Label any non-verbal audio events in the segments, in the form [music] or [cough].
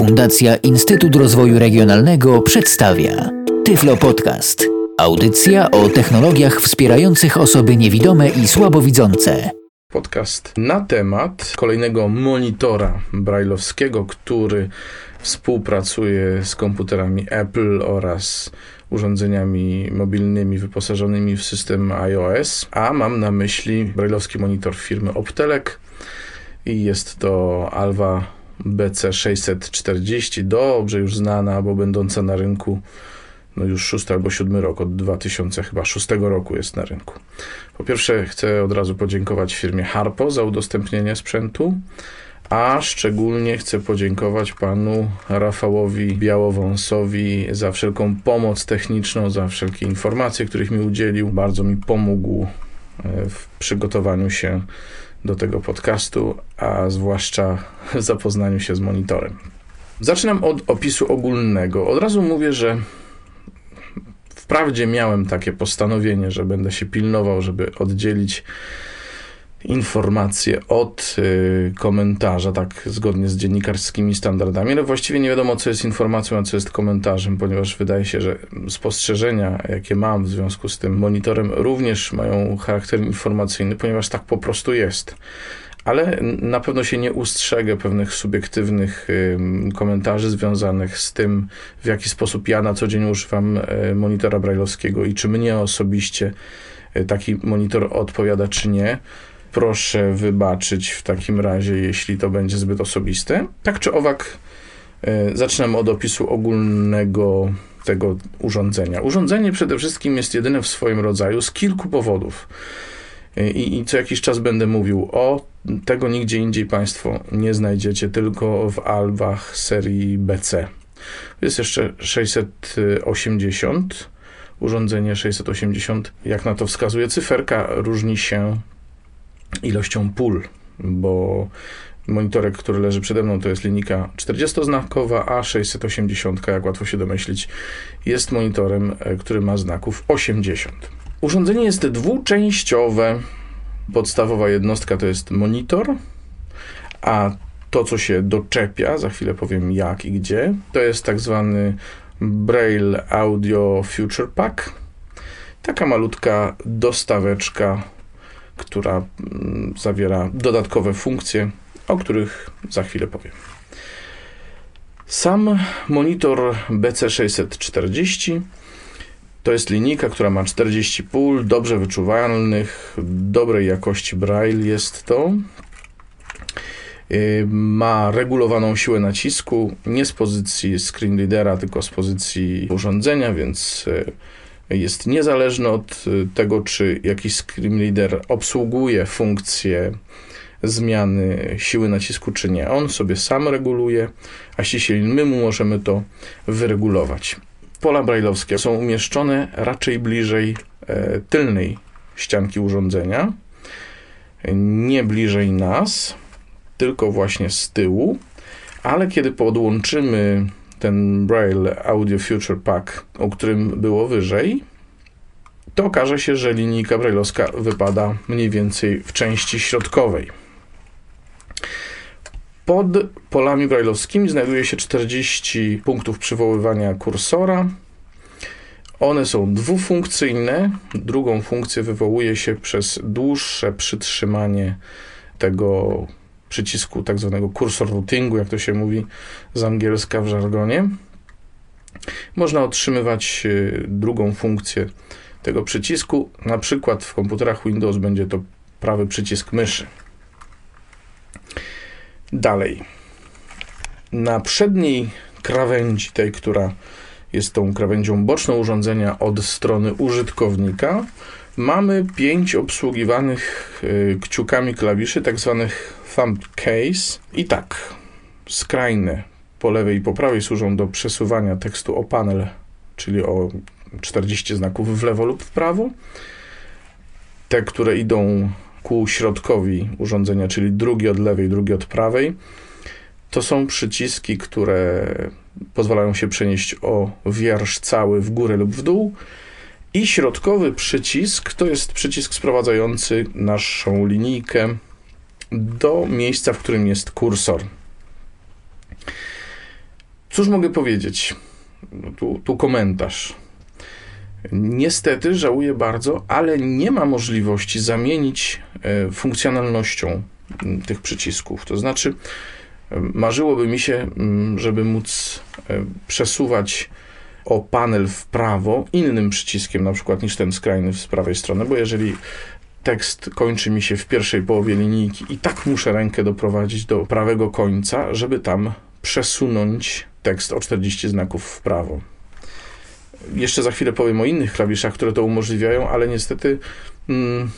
Fundacja Instytut Rozwoju Regionalnego przedstawia Tyflo Podcast. Audycja o technologiach wspierających osoby niewidome i słabowidzące. Podcast na temat kolejnego monitora brajlowskiego, który współpracuje z komputerami Apple oraz urządzeniami mobilnymi wyposażonymi w system iOS, a mam na myśli brajlowski monitor firmy Optelek i jest to Alva BC640, dobrze już znana, bo będąca na rynku no już szósty albo siódmy rok, od 2000 chyba szóstego roku jest na rynku. Po pierwsze chcę od razu podziękować firmie Harpo za udostępnienie sprzętu, a szczególnie chcę podziękować panu Rafałowi Białowąsowi za wszelką pomoc techniczną, za wszelkie informacje, których mi udzielił. Bardzo mi pomógł e, w przygotowaniu się do tego podcastu, a zwłaszcza w zapoznaniu się z monitorem. Zaczynam od opisu ogólnego. Od razu mówię, że wprawdzie miałem takie postanowienie, że będę się pilnował, żeby oddzielić informacje od y, komentarza, tak zgodnie z dziennikarskimi standardami, ale właściwie nie wiadomo, co jest informacją, a co jest komentarzem, ponieważ wydaje się, że spostrzeżenia, jakie mam w związku z tym monitorem, również mają charakter informacyjny, ponieważ tak po prostu jest. Ale na pewno się nie ustrzegę pewnych subiektywnych komentarzy związanych z tym, w jaki sposób ja na co dzień używam y, monitora brajlowskiego i czy mnie osobiście y, taki monitor odpowiada, czy nie proszę wybaczyć w takim razie, jeśli to będzie zbyt osobiste. Tak czy owak, e, zaczynam od opisu ogólnego tego urządzenia. Urządzenie przede wszystkim jest jedyne w swoim rodzaju z kilku powodów. E, I, I, co jakiś czas będę mówił o tego nigdzie indziej Państwo nie znajdziecie, tylko w albach serii BC. Jest jeszcze 680. Urządzenie 680, jak na to wskazuje cyferka, różni się ilością pól, bo monitorek, który leży przede mną, to jest linijka 40-znakowa, a 680, jak łatwo się domyślić, jest monitorem, e, który ma znaków 80. Urządzenie jest dwuczęściowe. Podstawowa jednostka to jest monitor, a to, co się doczepia, za chwilę powiem jak i gdzie, to jest tak zwany Braille Audio Future Pack. Taka malutka dostaweczka która mm, zawiera dodatkowe funkcje, o których za chwilę powiem. Sam monitor BC640 to jest linijka, która ma 40 pól, dobrze wyczuwalnych, dobrej jakości braille jest to. Y, ma regulowaną siłę nacisku, nie z pozycji screen readera, tylko z pozycji urządzenia, więc y, jest niezależny od y, tego, czy jakiś screen reader obsługuje funkcję zmiany siły nacisku, czy nie. On sobie sam reguluje, a ściślej my mu możemy to wyregulować. Pola brajlowskie są umieszczone raczej bliżej e, tylnej ścianki urządzenia, nie bliżej nas, tylko właśnie z tyłu, ale kiedy podłączymy ten Braille Audio Future Pack, o którym było wyżej, to okaże się, że linijka brailleowska wypada mniej więcej w części środkowej. Pod polami brailleowskimi znajduje się 40 punktów przywoływania kursora. One są dwufunkcyjne. Drugą funkcję wywołuje się przez dłuższe przytrzymanie tego przycisku tak zwanego kursor routingu, jak to się mówi z angielska w żargonie. Można otrzymywać y, drugą funkcję tego przycisku, na przykład w komputerach Windows będzie to prawy przycisk myszy. Dalej. Na przedniej krawędzi, tej, która jest tą krawędzią boczną urządzenia od strony użytkownika, mamy pięć obsługiwanych y, kciukami klawiszy, tak zwanych thumb case. I tak, skrajne po lewej i po prawej służą do przesuwania tekstu o panel, czyli o 40 znaków w lewo lub w prawo. Te, które idą ku środkowi urządzenia, czyli drugi od lewej, drugi od prawej, to są przyciski, które pozwalają się przenieść o wiersz cały w górę lub w dół. I środkowy przycisk to jest przycisk sprowadzający naszą linijkę do miejsca, w którym jest kursor. Cóż mogę powiedzieć? No tu, tu komentarz. Niestety żałuję bardzo, ale nie ma możliwości zamienić e, funkcjonalnością tych przycisków. To znaczy, marzyłoby mi się, żeby móc e, przesuwać o panel w prawo innym przyciskiem, na przykład niż ten skrajny z prawej strony, bo jeżeli tekst kończy mi się w pierwszej połowie linijki i tak muszę rękę doprowadzić do prawego końca, żeby tam przesunąć tekst o 40 znaków w prawo. Jeszcze za chwilę powiem o innych klawiszach, które to umożliwiają, ale niestety mm,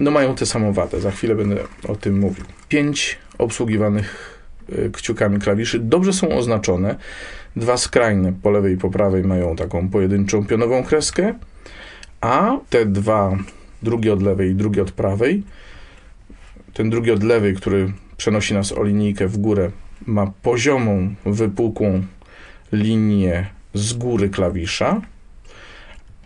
no mają tę samą wadę. Za chwilę będę o tym mówił. Pięć obsługiwanych y, kciukami klawiszy dobrze są oznaczone. Dwa skrajne po lewej i po prawej mają taką pojedynczą pionową kreskę, a te dwa, drugi od lewej i drugi od prawej, ten drugi od lewej, który przenosi nas o linijkę w górę, ma poziomą, wypukłą linię z góry klawisza,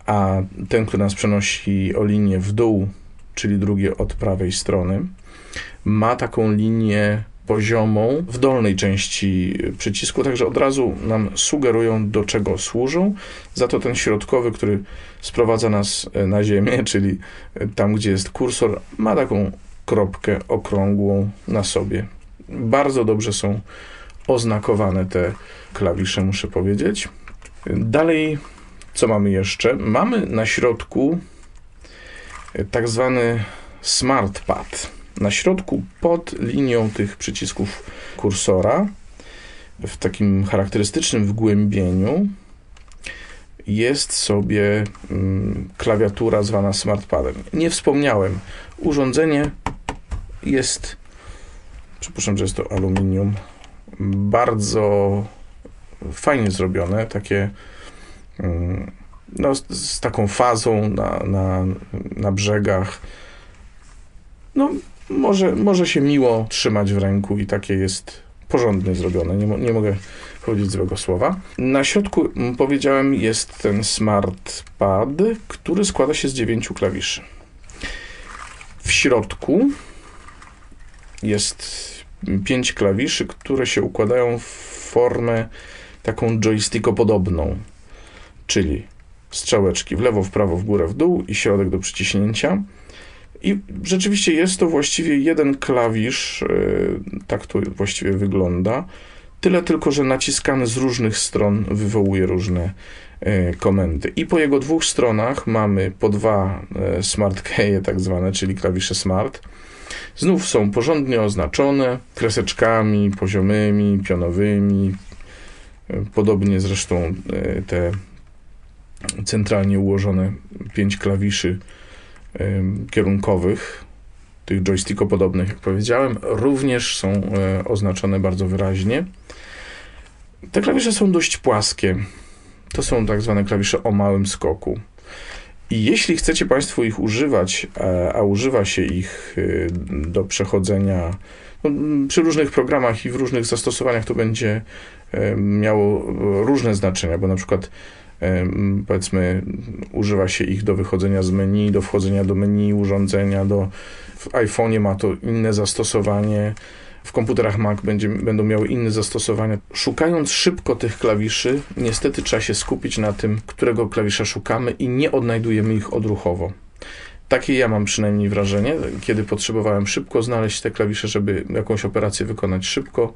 a ten, który nas przenosi o linię w dół, czyli drugi od prawej strony, ma taką linię poziomą w dolnej części przycisku, także od razu nam sugerują, do czego służą. Za to ten środkowy, który sprowadza nas na ziemię, [laughs] czyli tam, gdzie jest kursor, ma taką kropkę okrągłą na sobie. Bardzo dobrze są oznakowane te klawisze, muszę powiedzieć. Dalej, co mamy jeszcze? Mamy na środku tak zwany smart pad. Na środku pod linią tych przycisków kursora w takim charakterystycznym wgłębieniu jest sobie mm, klawiatura zwana smartpadem. Nie wspomniałem, urządzenie jest, przypuszczam, że jest to aluminium, bardzo fajnie zrobione, takie mm, no, z, taką fazą na, na, na brzegach. No, może, może się miło trzymać w ręku i takie jest porządnie zrobione. Nie, nie mogę powiedzieć złego słowa. Na środku, powiedziałem, jest ten smart pad, który składa się z dziewięciu klawiszy. W środku jest pięć klawiszy, które się układają w formę taką joystickopodobną, czyli strzałeczki w lewo, w prawo, w górę, w dół i środek do przyciśnięcia. I rzeczywiście jest to właściwie jeden klawisz, tak to właściwie wygląda. Tyle tylko, że naciskany z różnych stron wywołuje różne komendy. I po jego dwóch stronach mamy po dwa smart keje, tak zwane, czyli klawisze smart. Znów są porządnie oznaczone kreseczkami poziomymi, pionowymi. Podobnie zresztą te centralnie ułożone pięć klawiszy kierunkowych, tych joystickopodobnych, jak powiedziałem, również są oznaczone bardzo wyraźnie. Te klawisze są dość płaskie. To są tak zwane klawisze o małym skoku. I jeśli chcecie Państwo ich używać, a, a używa się ich do przechodzenia no, przy różnych programach i w różnych zastosowaniach, to będzie miało różne znaczenia, bo na przykład powiedzmy używa się ich do wychodzenia z menu, do wchodzenia do menu urządzenia, do, w iPhone'ie ma to inne zastosowanie, w komputerach Mac będzie, będą miały inne zastosowania. Szukając szybko tych klawiszy, niestety trzeba się skupić na tym, którego klawisza szukamy i nie odnajdujemy ich odruchowo. Takie ja mam przynajmniej wrażenie, kiedy potrzebowałem szybko znaleźć te klawisze, żeby jakąś operację wykonać szybko.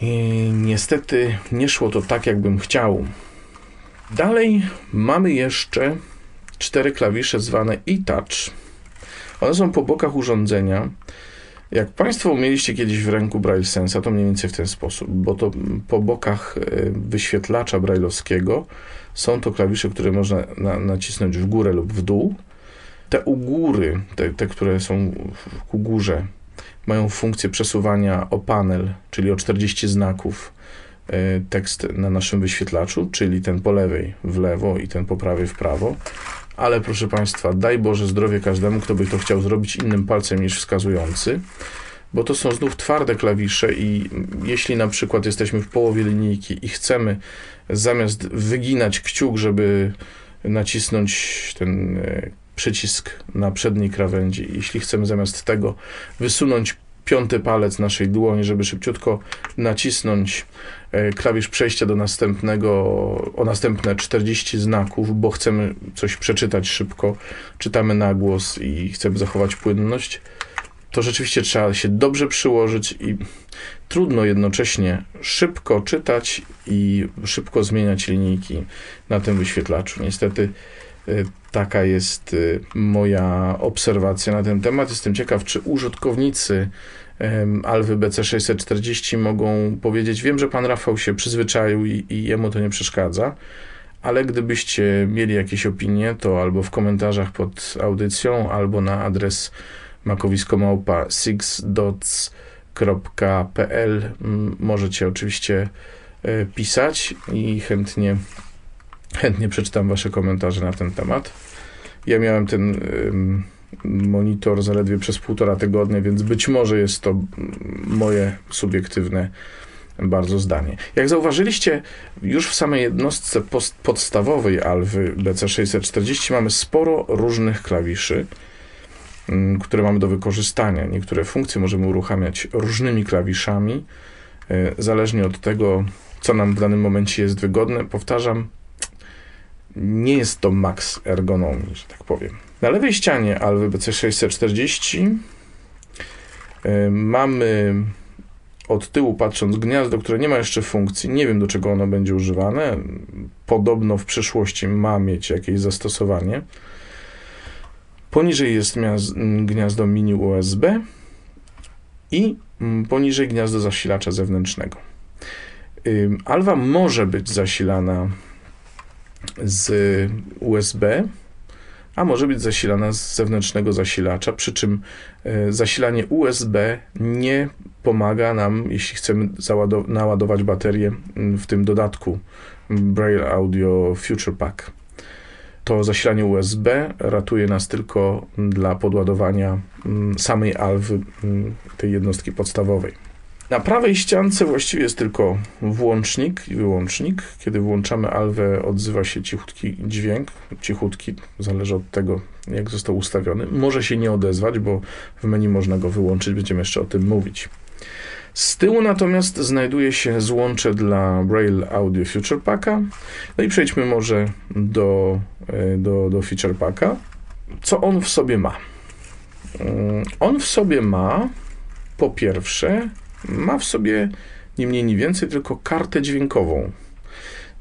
I niestety nie szło to tak, jakbym chciał. Dalej mamy jeszcze cztery klawisze zwane e-touch. One są po bokach urządzenia. Jak Państwo mieliście kiedyś w ręku Braille Sensa, to mniej więcej w ten sposób, bo to po bokach wyświetlacza brailleowskiego są to klawisze, które można na, nacisnąć w górę lub w dół. Te u góry, te, te które są ku górze, mają funkcję przesuwania o panel, czyli o 40 znaków tekst na naszym wyświetlaczu, czyli ten po lewej w lewo i ten po prawej w prawo. Ale proszę Państwa, daj Boże zdrowie każdemu, kto by to chciał zrobić innym palcem niż wskazujący, bo to są znów twarde klawisze i jeśli na przykład jesteśmy w połowie linijki i chcemy zamiast wyginać kciuk, żeby nacisnąć ten przycisk na przedniej krawędzi, jeśli chcemy zamiast tego wysunąć piąty palec naszej dłoni, żeby szybciutko nacisnąć e, klawisz przejścia do następnego, o następne 40 znaków, bo chcemy coś przeczytać szybko, czytamy na głos i chcemy zachować płynność, to rzeczywiście trzeba się dobrze przyłożyć i trudno jednocześnie szybko czytać i szybko zmieniać linijki na tym wyświetlaczu. Niestety y, taka jest y, moja obserwacja na ten temat. Jestem ciekaw, czy użytkownicy Alwy BC640 mogą powiedzieć, wiem, że pan Rafał się przyzwyczaił i, i jemu to nie przeszkadza, ale gdybyście mieli jakieś opinie, to albo w komentarzach pod audycją, albo na adres makowisko małpa sixdots.pl możecie oczywiście e, pisać i chętnie, chętnie przeczytam wasze komentarze na ten temat. Ja miałem ten monitor zaledwie przez półtora tygodnia, więc być może jest to moje subiektywne bardzo zdanie. Jak zauważyliście, już w samej jednostce podstawowej Alwy BC640 mamy sporo różnych klawiszy. Mm, które mamy do wykorzystania. Niektóre funkcje możemy uruchamiać różnymi klawiszami, e, zależnie od tego, co nam w danym momencie jest wygodne. Powtarzam, nie jest to max ergonomii, że tak powiem. Na lewej ścianie Alwy BC640 e, mamy od tyłu patrząc gniazdo, które nie ma jeszcze funkcji. Nie wiem do czego ono będzie używane. Podobno w przyszłości ma mieć jakieś zastosowanie. Poniżej jest gniazdo mini USB i mm, poniżej gniazdo zasilacza zewnętrznego. Alwa może być zasilana z USB, a może być zasilana z zewnętrznego zasilacza, przy czym e, zasilanie USB nie pomaga nam, jeśli chcemy naładować baterię w tym dodatku Braille Audio Future Pack to zasilanie USB ratuje nas tylko dla podładowania samej alwy tej jednostki podstawowej. Na prawej ściance właściwie jest tylko włącznik i wyłącznik. Kiedy włączamy alwę, odzywa się cichutki dźwięk. Cichutki, zależy od tego, jak został ustawiony. Może się nie odezwać, bo w menu można go wyłączyć, będziemy jeszcze o tym mówić. Z tyłu natomiast znajduje się złącze dla Braille Audio Future Packa. No i przejdźmy może do, e, do, do Feature Packa. Co on w sobie ma? Mm, on w sobie ma, po pierwsze, ma w sobie nie mniej, nie więcej, tylko kartę dźwiękową.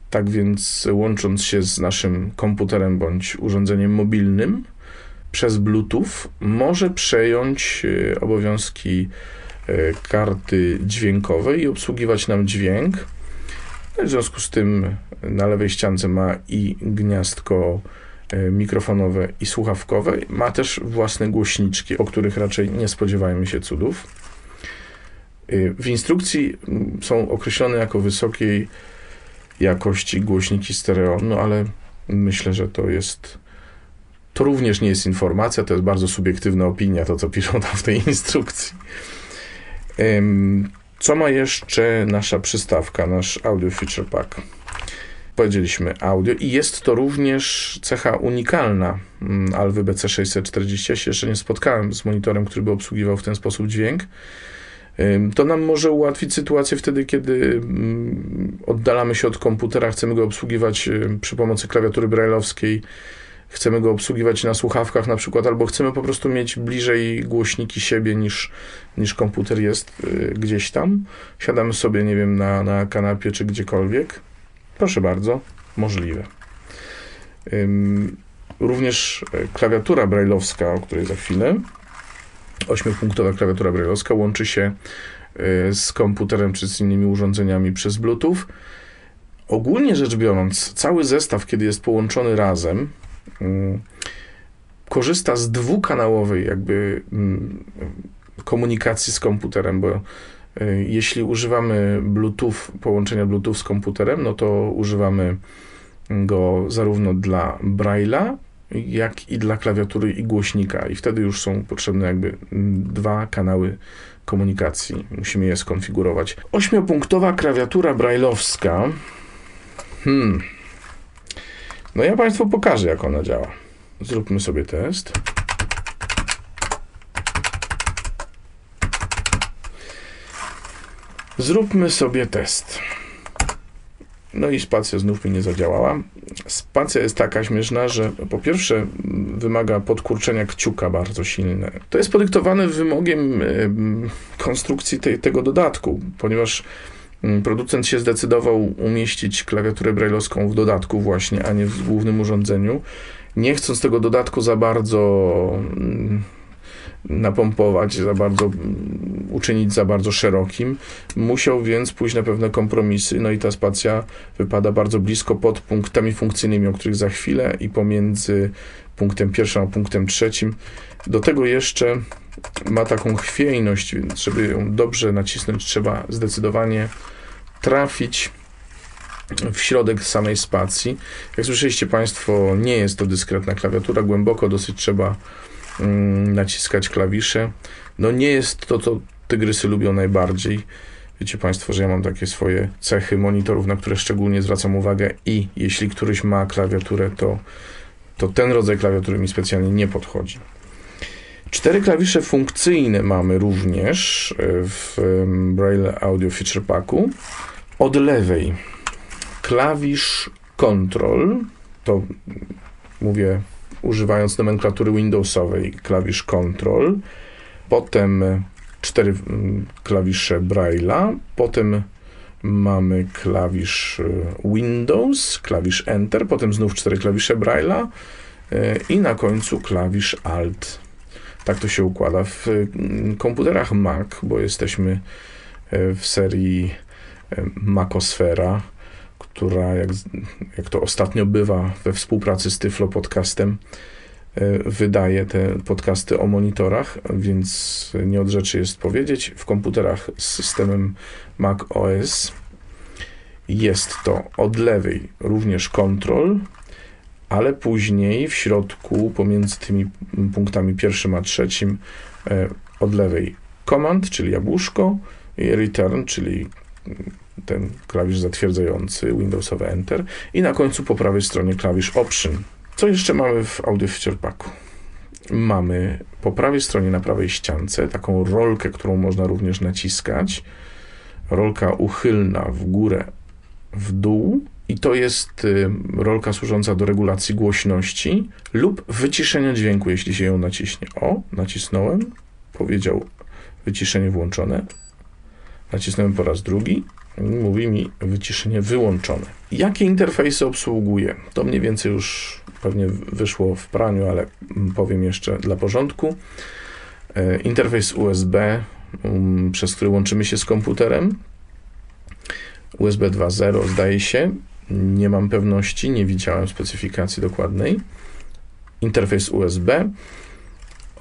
Tak więc łącząc się z naszym komputerem bądź urządzeniem mobilnym przez Bluetooth, może przejąć e, obowiązki E, karty dźwiękowej i obsługiwać nam dźwięk. W związku z tym na lewej ściance ma i gniazdko e, mikrofonowe i słuchawkowe. Ma też własne głośniczki, o których raczej nie spodziewajmy się cudów. E, w instrukcji są określone jako wysokiej jakości głośniki stereo, no ale myślę, że to jest to również nie jest informacja, to jest bardzo subiektywna opinia, to co piszą tam w tej instrukcji. Co ma jeszcze nasza przystawka, nasz Audio Feature Pack? Powiedzieliśmy audio i jest to również cecha unikalna mm, Alwy BC640. Ja się jeszcze nie spotkałem z monitorem, który by obsługiwał w ten sposób dźwięk. To nam może ułatwić sytuację wtedy, kiedy mm, oddalamy się od komputera, chcemy go obsługiwać przy pomocy klawiatury brailleowskiej chcemy go obsługiwać na słuchawkach na przykład, albo chcemy po prostu mieć bliżej głośniki siebie niż, niż komputer jest y, gdzieś tam. Siadamy sobie, nie wiem, na, na kanapie czy gdziekolwiek. Proszę bardzo, możliwe. Również e, klawiatura brailleowska, o której za chwilę, ośmiopunktowa klawiatura brailleowska łączy się y, z komputerem czy z innymi urządzeniami przez Bluetooth. Ogólnie rzecz biorąc, cały zestaw, kiedy jest połączony razem, Mm, korzysta z dwukanałowej jakby mm, komunikacji z komputerem, bo e, jeśli używamy Bluetooth, połączenia Bluetooth z komputerem, no to używamy go zarówno dla Braille'a, jak i dla klawiatury i głośnika i wtedy już są potrzebne jakby dwa kanały komunikacji. Musimy je skonfigurować. Ośmiopunktowa klawiatura brailleowska. Hmm. No ja Państwu pokażę, jak ona działa. Zróbmy sobie test. Zróbmy sobie test. No i spacja znów mi nie zadziałała. Spacja jest taka śmieszna, że po pierwsze wymaga podkurczenia kciuka bardzo silne. To jest podyktowane wymogiem em, konstrukcji tej, tego dodatku, ponieważ producent się zdecydował umieścić klawiaturę brailleowską w dodatku właśnie, a nie w głównym urządzeniu. Nie chcąc tego dodatku za bardzo napompować, za bardzo uczynić za bardzo szerokim. Musiał więc pójść na pewne kompromisy, no i ta spacja wypada bardzo blisko pod punktami funkcyjnymi, o których za chwilę i pomiędzy punktem pierwszym a punktem trzecim. Do tego jeszcze ma taką chwiejność, więc żeby ją dobrze nacisnąć, trzeba zdecydowanie trafić w środek samej spacji. Jak słyszeliście Państwo, nie jest to dyskretna klawiatura, głęboko dosyć trzeba naciskać klawisze. No nie jest to, co tygrysy lubią najbardziej. Wiecie Państwo, że ja mam takie swoje cechy monitorów, na które szczególnie zwracam uwagę i jeśli któryś ma klawiaturę, to, to ten rodzaj klawiatury mi specjalnie nie podchodzi. Cztery klawisze funkcyjne mamy również w em, Braille Audio Feature Packu. Od lewej klawisz Control, to mówię używając nomenklatury Windowsowej, klawisz Control, potem cztery mm, klawisze Braille'a, potem mamy klawisz y, Windows, klawisz Enter, potem znów cztery klawisze Braille'a y, i na końcu klawisz Alt. Tak to się układa. W mm, komputerach Mac, bo jesteśmy y, w serii Macosfera, która, jak, jak to ostatnio bywa we współpracy z Tyflo Podcastem, y, wydaje te podcasty o monitorach, więc nie od rzeczy jest powiedzieć. W komputerach z systemem Mac OS jest to od lewej również Control, ale później w środku, pomiędzy tymi punktami pierwszym a trzecim, e, od lewej Command, czyli jabłuszko, i Return, czyli ten klawisz zatwierdzający, Windowsowy Enter, i na końcu po prawej stronie klawisz Option. Co jeszcze mamy w Audio Feature Packu? Mamy po prawej stronie, na prawej ściance, taką rolkę, którą można również naciskać. Rolka uchylna w górę, w dół, i to jest y, rolka służąca do regulacji głośności lub wyciszenia dźwięku, jeśli się ją naciśnie. O, nacisnąłem, powiedział wyciszenie włączone. Nacisnąłem po raz drugi, mówi mi wyciszenie wyłączone. Jakie interfejsy obsługuje? To mniej więcej już pewnie wyszło w praniu, ale powiem jeszcze dla porządku. E, Interfejs USB, um, przez który łączymy się z komputerem. USB 2.0 zdaje się, nie mam pewności, nie widziałem specyfikacji dokładnej. Interfejs USB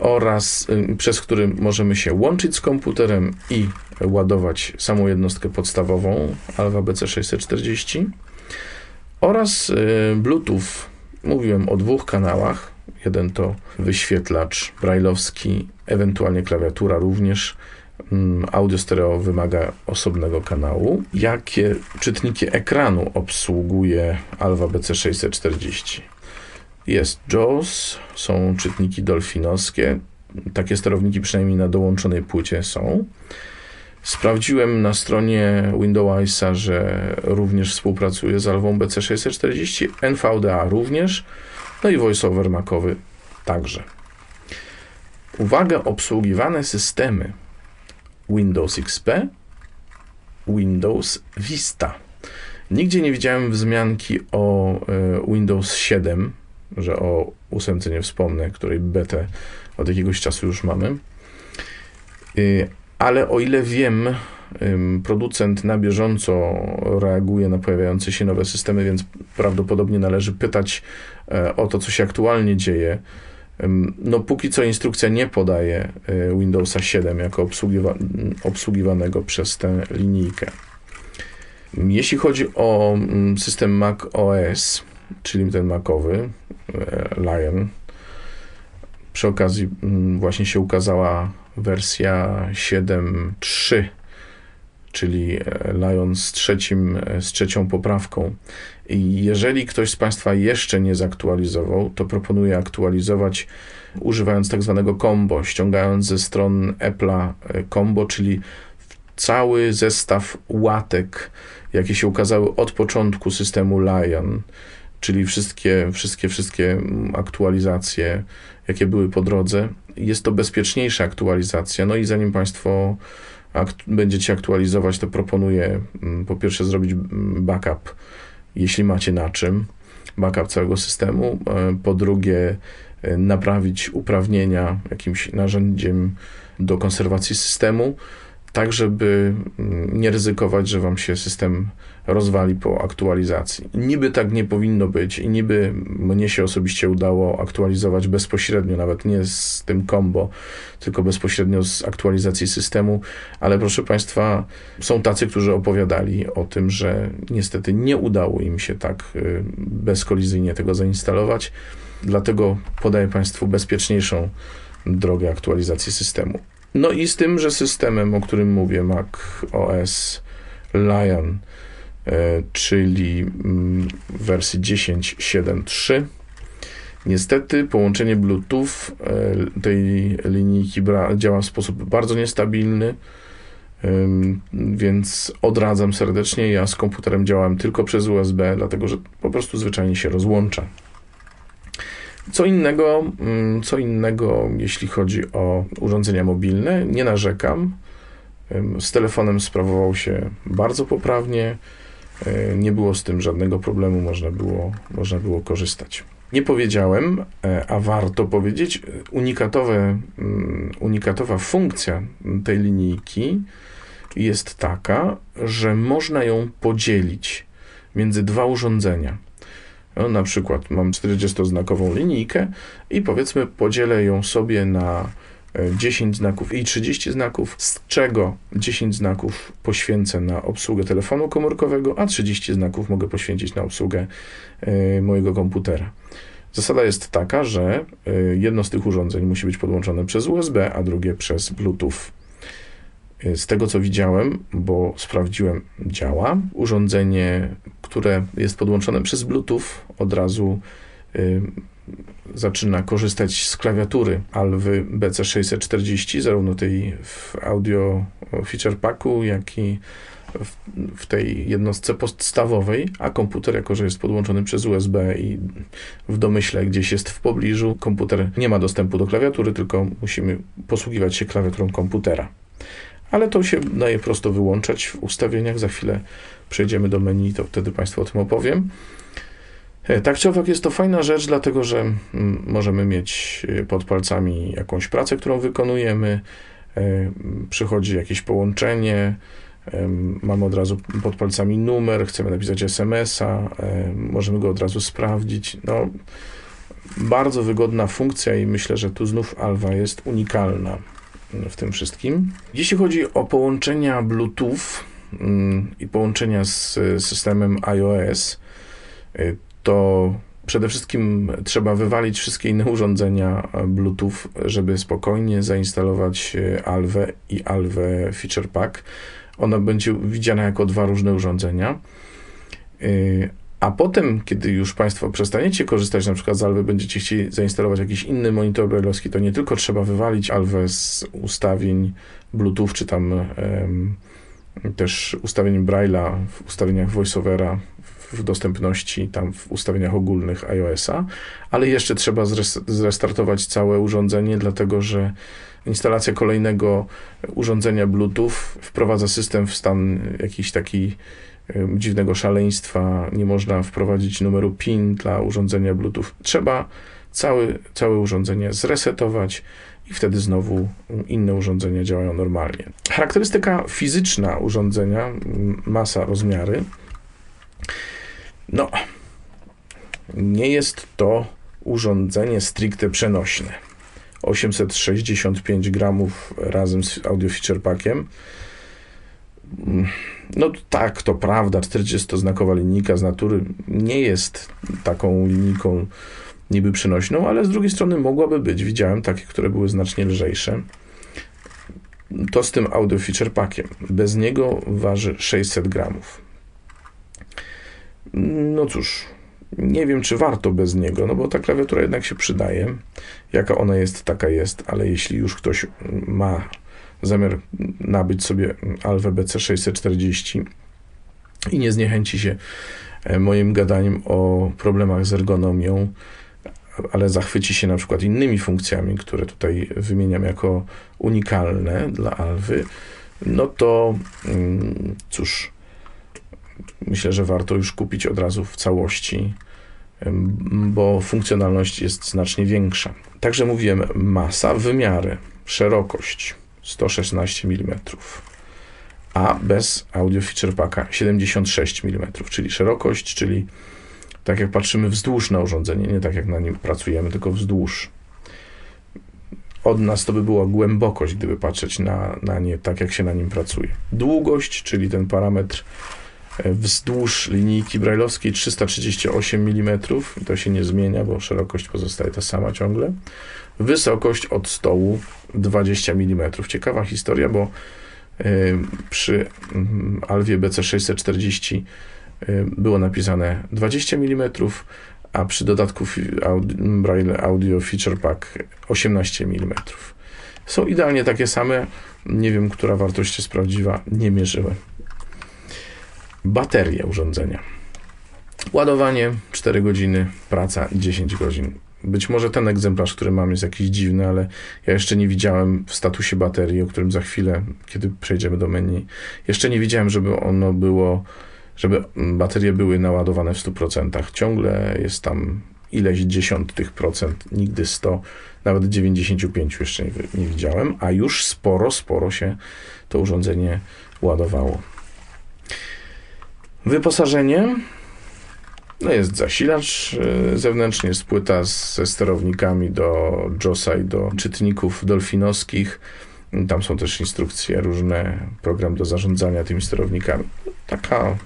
oraz y, przez który możemy się łączyć z komputerem i ładować samą jednostkę podstawową Alva BC640 oraz y, Bluetooth. Mówiłem o dwóch kanałach. Jeden to wyświetlacz brailleowski, ewentualnie klawiatura również. Mm, Audio stereo wymaga osobnego kanału. Jakie czytniki ekranu obsługuje Alva BC640? Jest JAWS, są czytniki dolfinowskie. Takie sterowniki przynajmniej na dołączonej płycie są. Sprawdziłem na stronie Windowsa, że również współpracuje z Alwą BC640, NVDA również, no i VoiceOver Macowy także. Uwaga, obsługiwane systemy Windows XP, Windows Vista. Nigdzie nie widziałem wzmianki o e, Windows 7, że o ósemce nie wspomnę, której betę od jakiegoś czasu już mamy. Y, Ale o ile wiem, producent na bieżąco reaguje na pojawiające się nowe systemy, więc prawdopodobnie należy pytać e, o to, co się aktualnie dzieje. No, póki co instrukcja nie podaje e, Windowsa 7 jako obsługiwa obsługiwanego przez tę linijkę. Jeśli chodzi o mm, system Mac OS, czyli ten Macowy, e, Lion, przy okazji mm, właśnie się ukazała wersja 7.3, czyli e, Lion z, trzecim, e, z trzecią poprawką. I jeżeli ktoś z Państwa jeszcze nie zaktualizował, to proponuję aktualizować używając tak zwanego combo, ściągając ze stron Apple'a combo, czyli cały zestaw łatek, jakie się ukazały od początku systemu Lion, czyli wszystkie, wszystkie, wszystkie aktualizacje, jakie były po drodze. Jest to bezpieczniejsza aktualizacja. No i zanim Państwo akt będziecie aktualizować, to proponuję mm, po pierwsze zrobić backup, jeśli macie na czym, backup całego systemu. E, po drugie, e, naprawić uprawnienia jakimś narzędziem do konserwacji systemu tak żeby mm, nie ryzykować, że wam się system rozwali po aktualizacji. Niby tak nie powinno być i niby mnie się osobiście udało aktualizować bezpośrednio, nawet nie z tym combo, tylko bezpośrednio z aktualizacji systemu, ale proszę Państwa, są tacy, którzy opowiadali o tym, że niestety nie udało im się tak y, bezkolizyjnie tego zainstalować, dlatego podaję Państwu bezpieczniejszą drogę aktualizacji systemu. No i z tym, że systemem, o którym mówię, Mac OS Lion, czyli mm, wersji 10.7.3, Niestety połączenie Bluetooth e, tej linijki działa w sposób bardzo niestabilny, więc odradzam serdecznie. Ja z komputerem działałem tylko przez USB, dlatego że po prostu zwyczajnie się rozłącza. Co innego, mm, co innego, jeśli chodzi o urządzenia mobilne, nie narzekam. Z telefonem sprawował się bardzo poprawnie. E, nie było z tym żadnego problemu, można było, można było korzystać. Nie powiedziałem, e, a warto powiedzieć, unikatowe, mm, unikatowa funkcja tej linijki jest taka, że można ją podzielić między dwa urządzenia. No, na przykład mam 40-znakową linijkę i powiedzmy podzielę ją sobie na 10 e, znaków i 30 znaków, z czego 10 znaków poświęcę na obsługę telefonu komórkowego, a 30 znaków mogę poświęcić na obsługę e, mojego komputera. Zasada jest taka, że e, jedno z tych urządzeń musi być podłączone przez USB, a drugie przez Bluetooth. Z tego co widziałem, bo sprawdziłem, działa. Urządzenie, które jest podłączone przez Bluetooth, od razu y, zaczyna korzystać z klawiatury Alwy BC640, zarówno tej w audio feature packu, jak i w, w, tej jednostce podstawowej, a komputer, jako że jest podłączony przez USB i w domyśle gdzieś jest w pobliżu, komputer nie ma dostępu do klawiatury, tylko musimy posługiwać się klawiaturą komputera ale to się daje prosto wyłączać w ustawieniach. Za chwilę przejdziemy do menu, to wtedy Państwu o tym opowiem. E, tak czy owak jest to fajna rzecz, dlatego że mm, możemy mieć e, pod palcami jakąś pracę, którą wykonujemy, e, przychodzi jakieś połączenie, mamy od razu pod palcami numer, chcemy napisać SMS-a, możemy go od razu sprawdzić. No, bardzo wygodna funkcja i myślę, że tu znów Alwa jest unikalna w tym wszystkim. Jeśli chodzi o połączenia Bluetooth mm, i połączenia z systemem iOS, to przede wszystkim trzeba wywalić wszystkie inne urządzenia Bluetooth, żeby spokojnie zainstalować y, Alwę i Alwę Feature Pack. Ona będzie widziana jako dwa różne urządzenia. Y, a potem, kiedy już Państwo przestaniecie korzystać na przykład z Alwy, będziecie chcieli zainstalować jakiś inny monitor brailleowski, to nie tylko trzeba wywalić Alwę z ustawień Bluetooth, czy tam um, też ustawień Braille'a w ustawieniach VoiceOvera, w dostępności, tam w ustawieniach ogólnych iOS-a, ale jeszcze trzeba zrestartować całe urządzenie, dlatego że instalacja kolejnego urządzenia Bluetooth wprowadza system w stan jakiś taki dziwnego szaleństwa, nie można wprowadzić numeru PIN dla urządzenia Bluetooth. Trzeba całe, całe urządzenie zresetować i wtedy znowu inne urządzenia działają normalnie. Charakterystyka fizyczna urządzenia, masa, rozmiary. No, nie jest to urządzenie stricte przenośne. 865 gramów razem z audio feature packiem no tak, to prawda, 40-znakowa linijka z natury nie jest taką linijką niby przenośną, ale z drugiej strony mogłaby być. Widziałem takie, które były znacznie lżejsze. To z tym audio feature packiem. Bez niego waży 600 gramów. No cóż, nie wiem, czy warto bez niego, no bo ta klawiatura jednak się przydaje. Jaka ona jest, taka jest, ale jeśli już ktoś ma zamiar nabyć sobie Alwę BC640 i nie zniechęci się e, moim gadaniem o problemach z ergonomią, ale zachwyci się na przykład innymi funkcjami, które tutaj wymieniam jako unikalne dla Alwy, no to mm, cóż, myślę, że warto już kupić od razu w całości, bo funkcjonalność jest znacznie większa. Także mówiłem masa, wymiary, szerokość 116 mm, a bez audio feature packa 76 mm, czyli szerokość, czyli tak jak patrzymy wzdłuż na urządzenie, nie tak jak na nim pracujemy, tylko wzdłuż. Od nas to by była głębokość, gdyby patrzeć na, na nie tak, jak się na nim pracuje. Długość, czyli ten parametr wzdłuż linijki brajlowskiej 338 mm, to się nie zmienia, bo szerokość pozostaje ta sama ciągle. Wysokość od stołu 20 mm. Ciekawa historia, bo e, przy mm, Alwie BC640 Y, było napisane 20 mm, a przy dodatku Braille Audio Feature Pack 18 mm. Są idealnie takie same. Nie wiem, która wartość jest prawdziwa, nie mierzyłem. Baterie urządzenia. Ładowanie 4 godziny, praca 10 godzin. Być może ten egzemplarz, który mam, jest jakiś dziwny, ale ja jeszcze nie widziałem w statusie baterii, o którym za chwilę, kiedy przejdziemy do menu, jeszcze nie widziałem, żeby ono było żeby baterie były naładowane w 100%. Ciągle jest tam ileś dziesiątych procent, nigdy 100, nawet 95 jeszcze nie, nie widziałem, a już sporo, sporo się to urządzenie ładowało. Wyposażenie. No jest zasilacz y, zewnętrzny, jest płyta ze sterownikami do JOSa i do czytników dolfinowskich. Tam są też instrukcje różne, program do zarządzania tymi sterownikami. Taka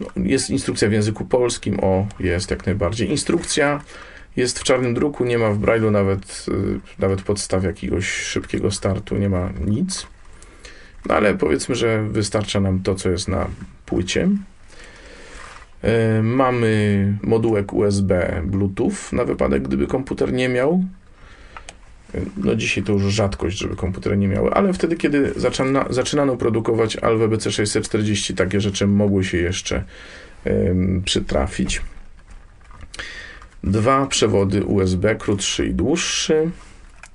no, jest instrukcja w języku polskim, o, jest jak najbardziej. Instrukcja jest w czarnym druku, nie ma w Braille'u nawet, y, nawet podstaw jakiegoś szybkiego startu, nie ma nic. No ale powiedzmy, że wystarcza nam to, co jest na płycie. Y, mamy modułek USB Bluetooth na wypadek, gdyby komputer nie miał no dzisiaj to już rzadkość, żeby komputery nie miały, ale wtedy, kiedy zaczyna, zaczynano produkować Alwę BC640, takie rzeczy mogły się jeszcze przytrafić. Dwa przewody USB, krótszy i dłuższy.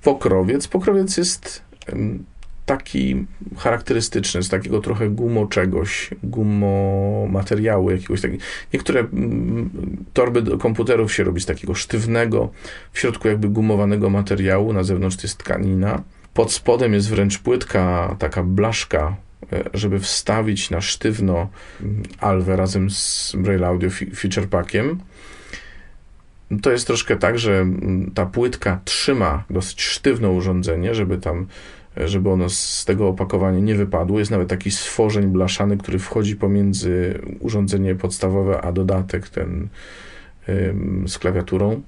Pokrowiec. Pokrowiec jest taki charakterystyczny, z takiego trochę gumoczegoś, gumo materiału jakiegoś takiego. Niektóre mm, torby do komputerów się robi z takiego sztywnego, w środku jakby gumowanego materiału, na zewnątrz jest tkanina. Pod spodem jest wręcz płytka, taka blaszka, e, żeby wstawić na sztywno mm, alwę razem z Braille Audio Feature Packiem. To jest troszkę tak, że mm, ta płytka trzyma dosyć sztywno urządzenie, żeby tam żeby ono z tego opakowania nie wypadło. Jest nawet taki stworzeń blaszany, który wchodzi pomiędzy urządzenie podstawowe, a dodatek ten z klawiaturą.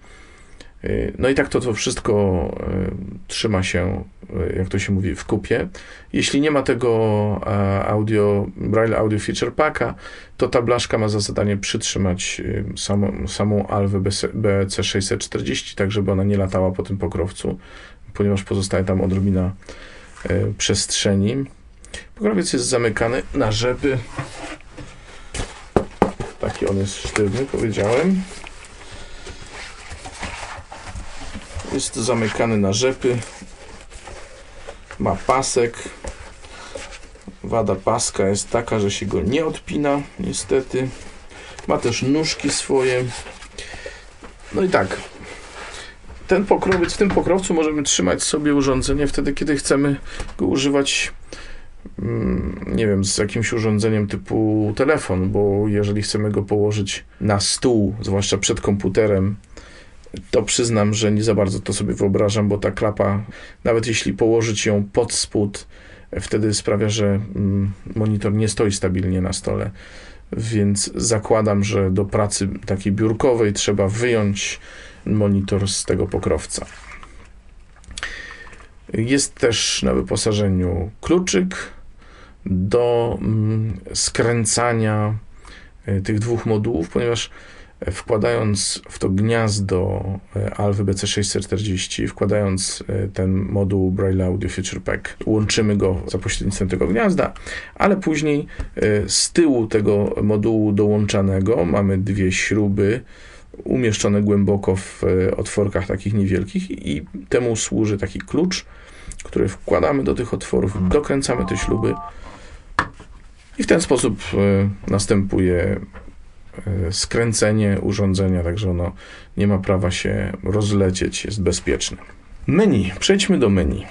Y, no i tak to, to wszystko y, trzyma się, y, jak to się mówi, w kupie. Jeśli nie ma tego audio, Braille Audio Feature Packa, to ta blaszka ma za zadanie przytrzymać samą, samą Alwę BC640, tak żeby ona nie latała po tym pokrowcu, ponieważ pozostaje tam odrobina E, przestrzeni. Pokrowiec jest zamykany na rzepy. Taki on jest sztywny, powiedziałem. Jest zamykany na rzepy. Ma pasek. Wada paska jest taka, że się go nie odpina, niestety. Ma też nóżki swoje. No i tak, ten pokrowiec, w tym pokrowcu możemy trzymać sobie urządzenie wtedy, kiedy chcemy go używać mm, nie wiem, z jakimś urządzeniem typu telefon, bo jeżeli chcemy go położyć na stół, zwłaszcza przed komputerem, to przyznam, że nie za bardzo to sobie wyobrażam, bo ta klapa, nawet jeśli położyć ją pod spód, wtedy sprawia, że mm, monitor nie stoi stabilnie na stole. Więc zakładam, że do pracy takiej biurkowej trzeba wyjąć monitor z tego pokrowca. Jest też na wyposażeniu kluczyk do mm, skręcania e, tych dwóch modułów, ponieważ Wkładając w to gniazdo e, Alwy BC640, wkładając e, ten moduł Braille Audio Feature Pack, łączymy go za pośrednictwem tego gniazda, ale później e, z tyłu tego modułu dołączanego mamy dwie śruby umieszczone głęboko w otworkach takich niewielkich i temu służy taki klucz, który wkładamy do tych otworów, dokręcamy te śruby i w ten sposób następuje E, skręcenie urządzenia, także ono nie ma prawa się rozlecieć, jest bezpieczne. Menu. Przejdźmy do menu.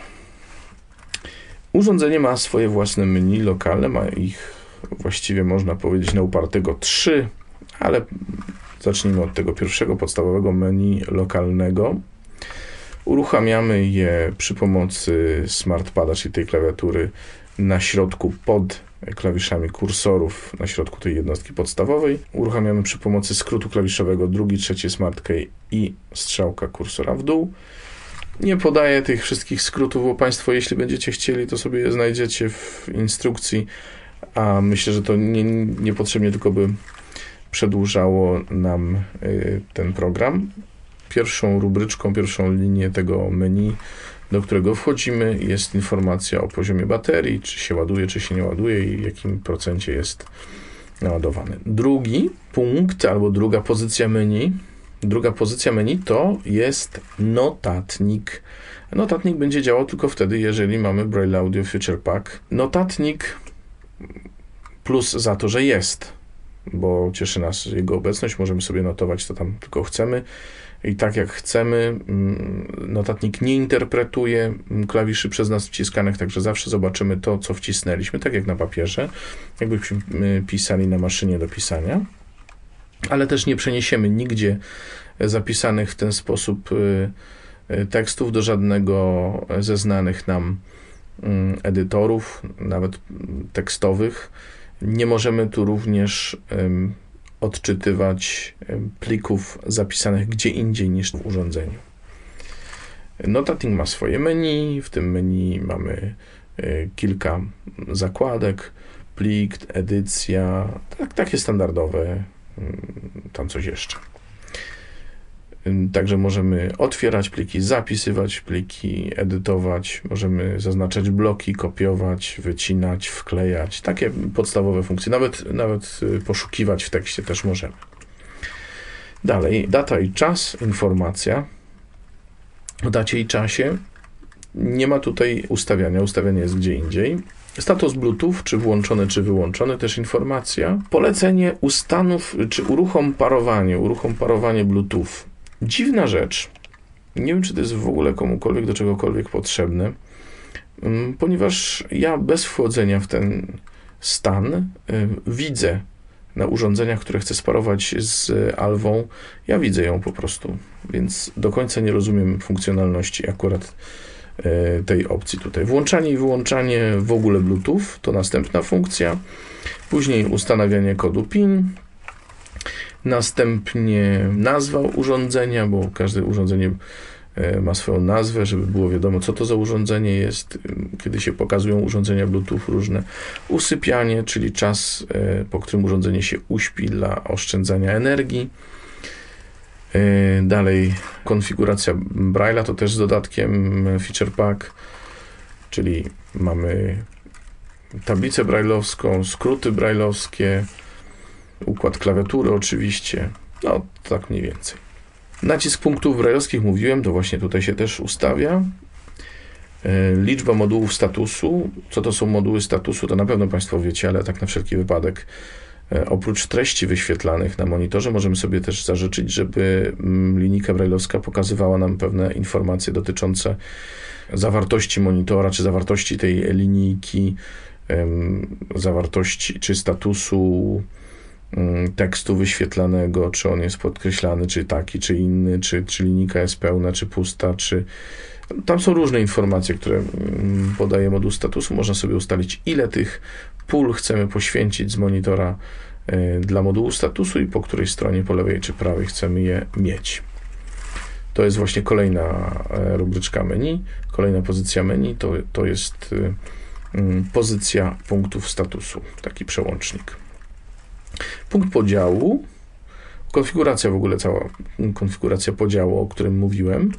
Urządzenie ma swoje własne menu lokalne, ma ich właściwie można powiedzieć na upartego trzy, ale zacznijmy od tego pierwszego podstawowego menu lokalnego. Uruchamiamy je przy pomocy smartpada, czyli tej klawiatury na środku pod klawiszami kursorów na środku tej jednostki podstawowej. Uruchamiamy przy pomocy skrótu klawiszowego drugi, trzeci Smart Key i strzałka kursora w dół. Nie podaję tych wszystkich skrótów, bo Państwo, jeśli będziecie chcieli, to sobie je znajdziecie w instrukcji, a myślę, że to nie, niepotrzebnie tylko by przedłużało nam y, ten program. Pierwszą rubryczką, pierwszą linię tego menu do którego wchodzimy, jest informacja o poziomie baterii, czy się ładuje, czy się nie ładuje i jakim procencie jest naładowany. Drugi punkt albo druga pozycja menu, druga pozycja menu to jest notatnik. Notatnik będzie działał tylko wtedy, jeżeli mamy Braille Audio Feature Pack. Notatnik plus za to, że jest, bo cieszy nas jego obecność, możemy sobie notować, co tam tylko chcemy i tak jak chcemy. Mm, notatnik nie interpretuje mm, klawiszy przez nas wciskanych, także zawsze zobaczymy to, co wcisnęliśmy, tak jak na papierze, jakbyśmy pisali na maszynie do pisania. Ale też nie przeniesiemy nigdzie zapisanych w ten sposób y, y, tekstów do żadnego ze znanych nam mm, edytorów, nawet tekstowych. Nie możemy tu również odczytywać plików zapisanych gdzie indziej niż w urządzeniu. Notatnik ma swoje menu, w tym menu mamy e, kilka zakładek, plik, edycja, tak, takie standardowe, mm, tam coś jeszcze. Także możemy otwierać pliki, zapisywać pliki, edytować, możemy zaznaczać bloki, kopiować, wycinać, wklejać. Takie podstawowe funkcje. Nawet, nawet y, poszukiwać w tekście też możemy. Dalej, data i czas, informacja. O dacie i czasie nie ma tutaj ustawiania, ustawianie jest gdzie indziej. Status Bluetooth, czy włączony, czy wyłączony, też informacja. Polecenie ustanów, czy uruchom parowanie, uruchom parowanie Bluetooth Dziwna rzecz. Nie wiem, czy to jest w ogóle komukolwiek do czegokolwiek potrzebne, mm, ponieważ ja bez wchodzenia w ten stan y, widzę na urządzeniach, które chcę sparować z Alwą, ja widzę ją po prostu, więc do końca nie rozumiem funkcjonalności akurat y, tej opcji tutaj. Włączanie i wyłączanie w ogóle Bluetooth to następna funkcja. Później ustanawianie kodu PIN, Następnie nazwa urządzenia, bo każde urządzenie e, ma swoją nazwę, żeby było wiadomo, co to za urządzenie jest, kiedy się pokazują urządzenia Bluetooth różne. Usypianie, czyli czas, e, po którym urządzenie się uśpi dla oszczędzania energii. E, dalej konfiguracja Braille'a to też z dodatkiem Feature Pack, czyli mamy tablicę brailleowską, skróty brailleowskie, układ klawiatury oczywiście, no tak mniej więcej. Nacisk punktów brajlowskich mówiłem, to właśnie tutaj się też ustawia. E, liczba modułów statusu. Co to są moduły statusu, to na pewno Państwo wiecie, ale tak na wszelki wypadek. E, oprócz treści wyświetlanych na monitorze, możemy sobie też zażyczyć, żeby mm, linijka brajlowska pokazywała nam pewne informacje dotyczące zawartości monitora, czy zawartości tej linijki, zawartości czy statusu tekstu wyświetlanego, czy on jest podkreślany, czy taki, czy inny, czy, czy linijka jest pełna, czy pusta, czy... Tam są różne informacje, które mm, podaje moduł statusu. Można sobie ustalić, ile tych pól chcemy poświęcić z monitora e, dla modułu statusu i po której stronie, po lewej czy prawej chcemy je mieć. To jest właśnie kolejna e, rubryczka menu. Kolejna pozycja menu to, to jest e, mm, pozycja punktów statusu, taki przełącznik. Punkt podziału konfiguracja w ogóle, cała konfiguracja podziału, o którym mówiłem.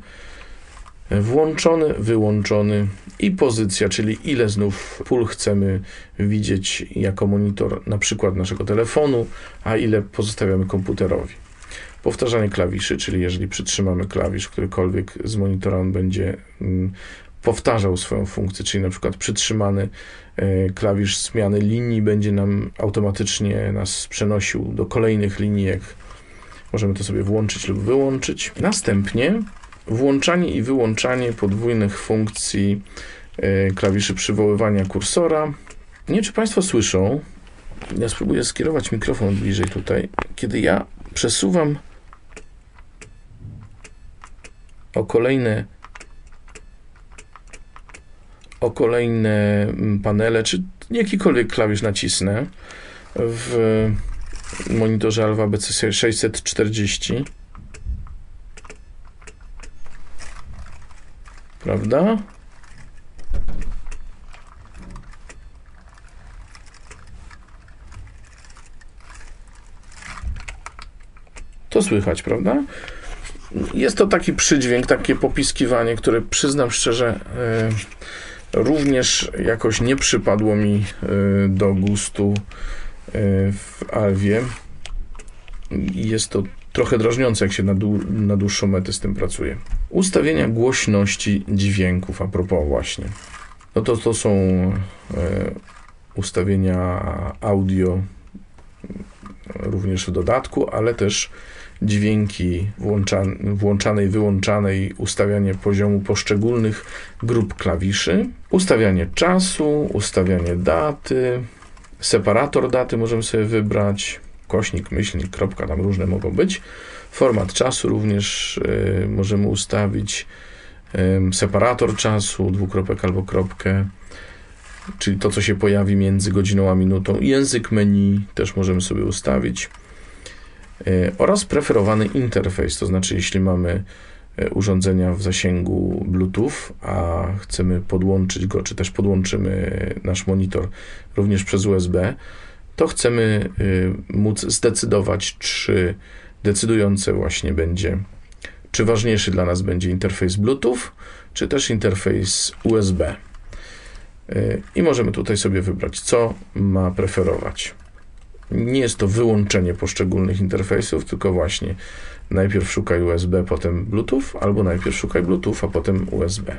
Włączony, wyłączony i pozycja, czyli ile znów pól chcemy widzieć jako monitor na przykład naszego telefonu, a ile pozostawiamy komputerowi. Powtarzanie klawiszy, czyli jeżeli przytrzymamy klawisz, którykolwiek z monitora on będzie mm, powtarzał swoją funkcję, czyli na przykład przytrzymany e, klawisz zmiany linii będzie nam automatycznie nas przenosił do kolejnych linijek. Możemy to sobie włączyć lub wyłączyć. Następnie włączanie i wyłączanie podwójnych funkcji e, klawiszy przywoływania kursora. Nie czy Państwo słyszą. Ja spróbuję skierować mikrofon bliżej tutaj. Kiedy ja przesuwam o kolejne o kolejne mm, panele, czy jakikolwiek klawisz nacisnę w monitorze Alva BC 640 prawda? To słychać, prawda? Jest to taki przydźwięk, takie popiskiwanie, które przyznam szczerze, e, również jakoś nie przypadło mi e, do gustu e, w Alwie. Jest to trochę drażniące, jak się na, dłu- na dłuższą metę z tym pracuje. Ustawienia głośności dźwięków, a propos właśnie. No to to są e, ustawienia audio również w dodatku, ale też dźwięki włącza- włączanej, wyłączanej, ustawianie poziomu poszczególnych grup klawiszy, ustawianie czasu, ustawianie daty, separator daty możemy sobie wybrać, kośnik, myślnik, kropka, tam różne mogą być. Format czasu również y, możemy ustawić, y, separator czasu, dwukropek albo kropkę, czyli to, co się pojawi między godziną a minutą. Język menu też możemy sobie ustawić. Y, oraz preferowany interfejs, to znaczy jeśli mamy y, urządzenia w zasięgu Bluetooth, a chcemy podłączyć go, czy też podłączymy nasz monitor również przez USB, to chcemy y, móc zdecydować, czy decydujące właśnie będzie, czy ważniejszy dla nas będzie interfejs Bluetooth, czy też interfejs USB. I możemy tutaj sobie wybrać, co ma preferować. Nie jest to wyłączenie poszczególnych interfejsów, tylko właśnie najpierw szukaj USB, potem Bluetooth, albo najpierw szukaj Bluetooth, a potem USB.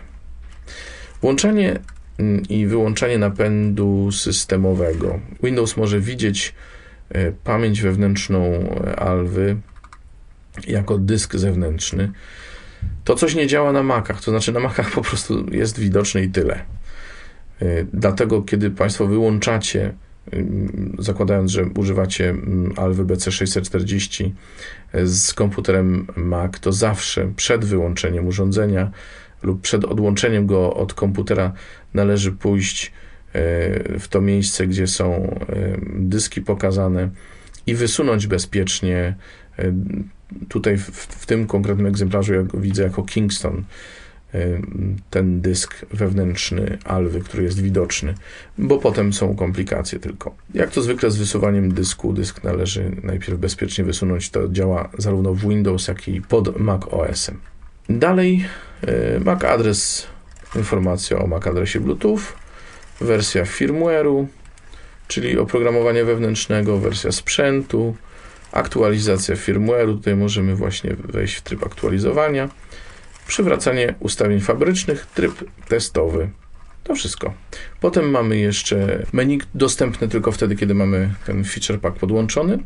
Włączanie mm, i wyłączanie napędu systemowego. Windows może widzieć e, pamięć wewnętrzną e, Alwy jako dysk zewnętrzny. To coś nie działa na Macach, to znaczy na Macach po prostu jest widoczne i tyle. E, Dlatego, kiedy Państwo wyłączacie, zakładając, że używacie ym, Alwy BC640 z komputerem Mac, to zawsze przed wyłączeniem urządzenia lub przed odłączeniem go od komputera należy pójść e, w to miejsce, gdzie są dyski pokazane i wysunąć bezpiecznie. Tutaj w, w tym konkretnym egzemplarzu widzę jako Kingston ten dysk wewnętrzny Alwy, który jest widoczny, bo potem są komplikacje tylko. Jak to zwykle z wysuwaniem dysku, dysk należy najpierw bezpiecznie wysunąć. To działa zarówno w Windows, jak i pod Mac OS-em. Dalej e, MAC adres, informacja o MAC adresie Bluetooth, wersja firmware'u, czyli oprogramowanie wewnętrznego, wersja sprzętu, aktualizacja firmware'u, tutaj możemy właśnie wejść w tryb aktualizowania, przywracanie ustawień fabrycznych, tryb testowy. To wszystko. Potem mamy jeszcze menu dostępne tylko wtedy, kiedy mamy ten feature pack podłączony.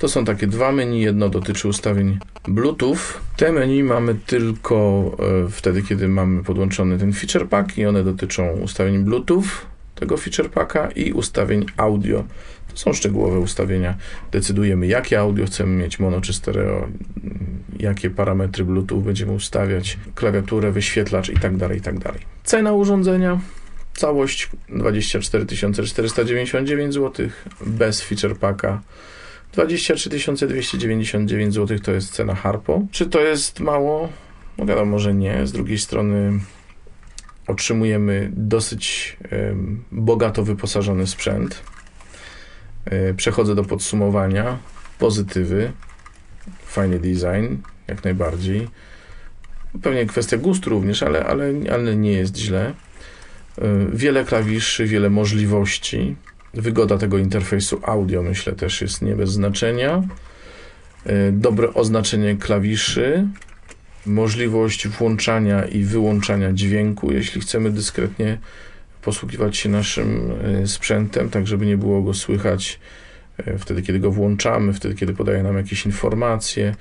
To są takie dwa menu. Jedno dotyczy ustawień Bluetooth. Te menu mamy tylko e, wtedy, kiedy mamy podłączony ten feature pack i one dotyczą ustawień Bluetooth tego feature packa i ustawień audio. Są szczegółowe ustawienia. Decydujemy, jakie audio chcemy mieć, mono czy stereo, jakie parametry Bluetooth będziemy ustawiać, klawiaturę, wyświetlacz i tak dalej, i tak. Cena urządzenia Całość 24 499 zł, bez feature packa 23 299 zł to jest cena Harpo. Czy to jest mało? No wiadomo, że nie. Z drugiej strony otrzymujemy dosyć bogato wyposażony sprzęt. E, Przechodzę do podsumowania. Pozytywy. fajny design, jak najbardziej. Pewnie kwestia gustu również, ale, ale, ale nie jest źle. Y, Wiele klawiszy, wiele możliwości. Wygoda tego interfejsu audio, myślę, też jest nie bez znaczenia. Y, Dobre oznaczenie klawiszy, możliwość włączania i wyłączania dźwięku, jeśli chcemy dyskretnie posługiwać się naszym y, sprzętem, tak żeby nie było go słychać y, wtedy, kiedy go włączamy, wtedy, kiedy podaje nam jakieś informacje.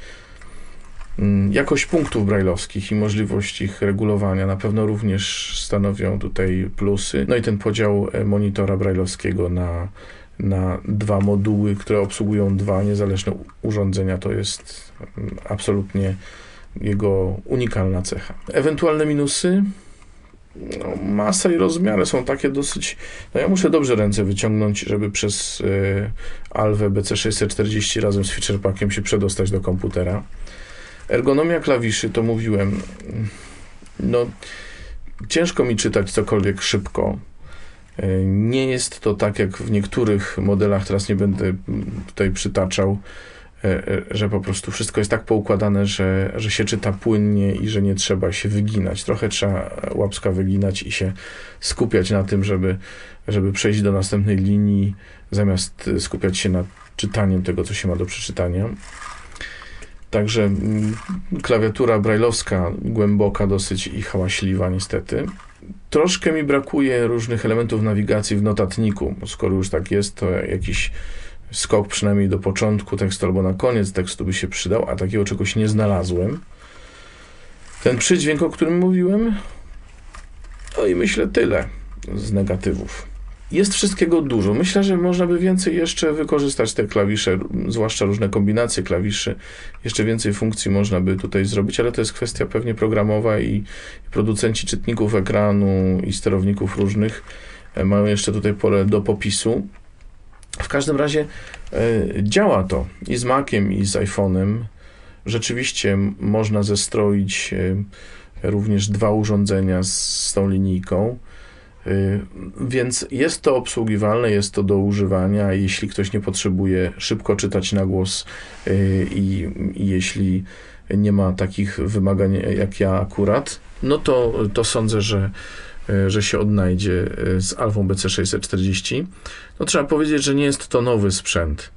Mm, Jakość punktów brajlowskich i możliwość ich regulowania na pewno również stanowią tutaj plusy. No i ten podział e, monitora brajlowskiego na, na dwa moduły, które obsługują dwa niezależne urządzenia, to jest mm, absolutnie jego unikalna cecha. Ewentualne minusy? No, masa i rozmiary są takie dosyć. No ja muszę dobrze ręce wyciągnąć, żeby przez y, Alwę BC640 razem z feature się przedostać do komputera. Ergonomia klawiszy, to mówiłem, no ciężko mi czytać cokolwiek szybko. Y, Nie jest to tak jak w niektórych modelach, teraz nie będę mm, tutaj przytaczał, że po prostu wszystko jest tak poukładane, że, że się czyta płynnie i że nie trzeba się wyginać. Trochę trzeba łapska wyginać i się skupiać na tym, żeby, żeby przejść do następnej linii, zamiast y, skupiać się nad czytaniem tego, co się ma do przeczytania. Także mm, klawiatura brajlowska, głęboka dosyć i hałaśliwa niestety. Troszkę mi brakuje różnych elementów nawigacji w notatniku, skoro już tak jest, to jakiś skok przynajmniej do początku tekstu albo na koniec tekstu by się przydał, a takiego czegoś nie znalazłem. Ten przydźwięk, o którym mówiłem, no i myślę tyle z negatywów. Jest wszystkiego dużo. Myślę, że można by więcej jeszcze wykorzystać te klawisze, zwłaszcza różne kombinacje klawiszy. Jeszcze więcej funkcji można by tutaj zrobić, ale to jest kwestia pewnie programowa i, producenci czytników ekranu i sterowników różnych e, mają jeszcze tutaj pole do popisu. W każdym razie e, działa to i z Maciem, i z iPhone'em. Rzeczywiście można zestroić e, również dwa urządzenia z, z tą linijką. Y, Więc jest to obsługiwalne, jest to do używania. Jeśli ktoś nie potrzebuje szybko czytać na głos i, jeśli nie ma takich wymagań jak ja akurat, no to, to sądzę, że, że się odnajdzie y, z Alfą BC640. No trzeba powiedzieć, że nie jest to nowy sprzęt.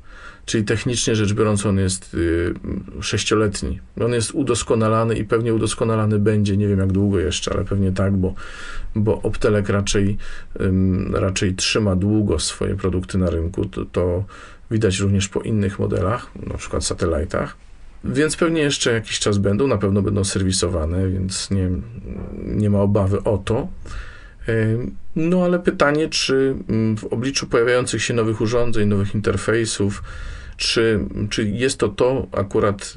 Czyli technicznie rzecz biorąc, on jest y, sześcioletni. On jest udoskonalany i pewnie udoskonalany będzie, nie wiem jak długo jeszcze, ale pewnie tak, bo, bo Optelek raczej, raczej trzyma długo swoje produkty na rynku. To, to widać również po innych modelach, na przykład satelitach. Więc pewnie jeszcze jakiś czas będą, na pewno będą serwisowane, więc nie, nie ma obawy o to. No ale pytanie, czy mm, w obliczu pojawiających się nowych urządzeń, nowych interfejsów, czy, czy jest to to akurat,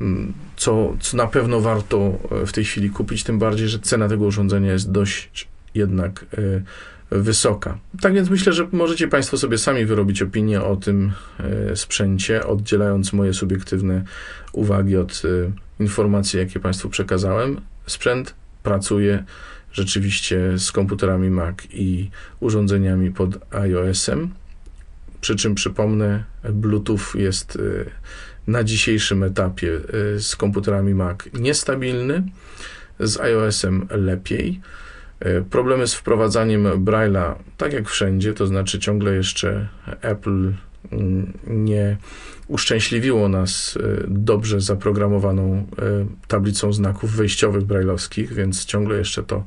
ym, co, co na pewno warto e, w tej chwili kupić, tym bardziej, że cena tego urządzenia jest dość jednak e, wysoka. Tak więc myślę, że możecie Państwo sobie sami wyrobić opinię o tym e, sprzęcie, oddzielając moje subiektywne uwagi od e, informacji, jakie Państwu przekazałem. Sprzęt pracuje rzeczywiście z komputerami Mac i urządzeniami pod iOS-em. Przy czym przypomnę, Bluetooth jest y, na dzisiejszym etapie z komputerami Mac niestabilny, z iOS-em lepiej. Y, Problemy z wprowadzaniem Braille'a, tak jak wszędzie, to znaczy ciągle jeszcze Apple mm, nie uszczęśliwiło nas y, dobrze zaprogramowaną y, tablicą znaków wejściowych brajlowskich, więc ciągle jeszcze to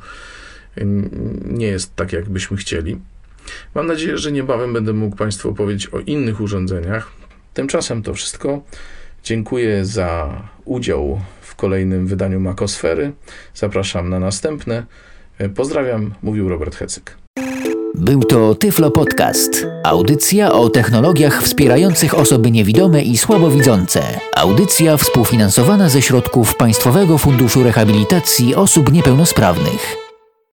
nie jest tak, jakbyśmy chcieli. Mam nadzieję, że niebawem będę mógł Państwu opowiedzieć o innych urządzeniach. Tymczasem to wszystko. Dziękuję za udział w kolejnym wydaniu Makosfery. Zapraszam na następne. Pozdrawiam, mówił Robert Hecyk. Był to Tyflo Podcast. Audycja o technologiach wspierających osoby niewidome i słabowidzące. Audycja współfinansowana ze środków Państwowego Funduszu Rehabilitacji Osób Niepełnosprawnych.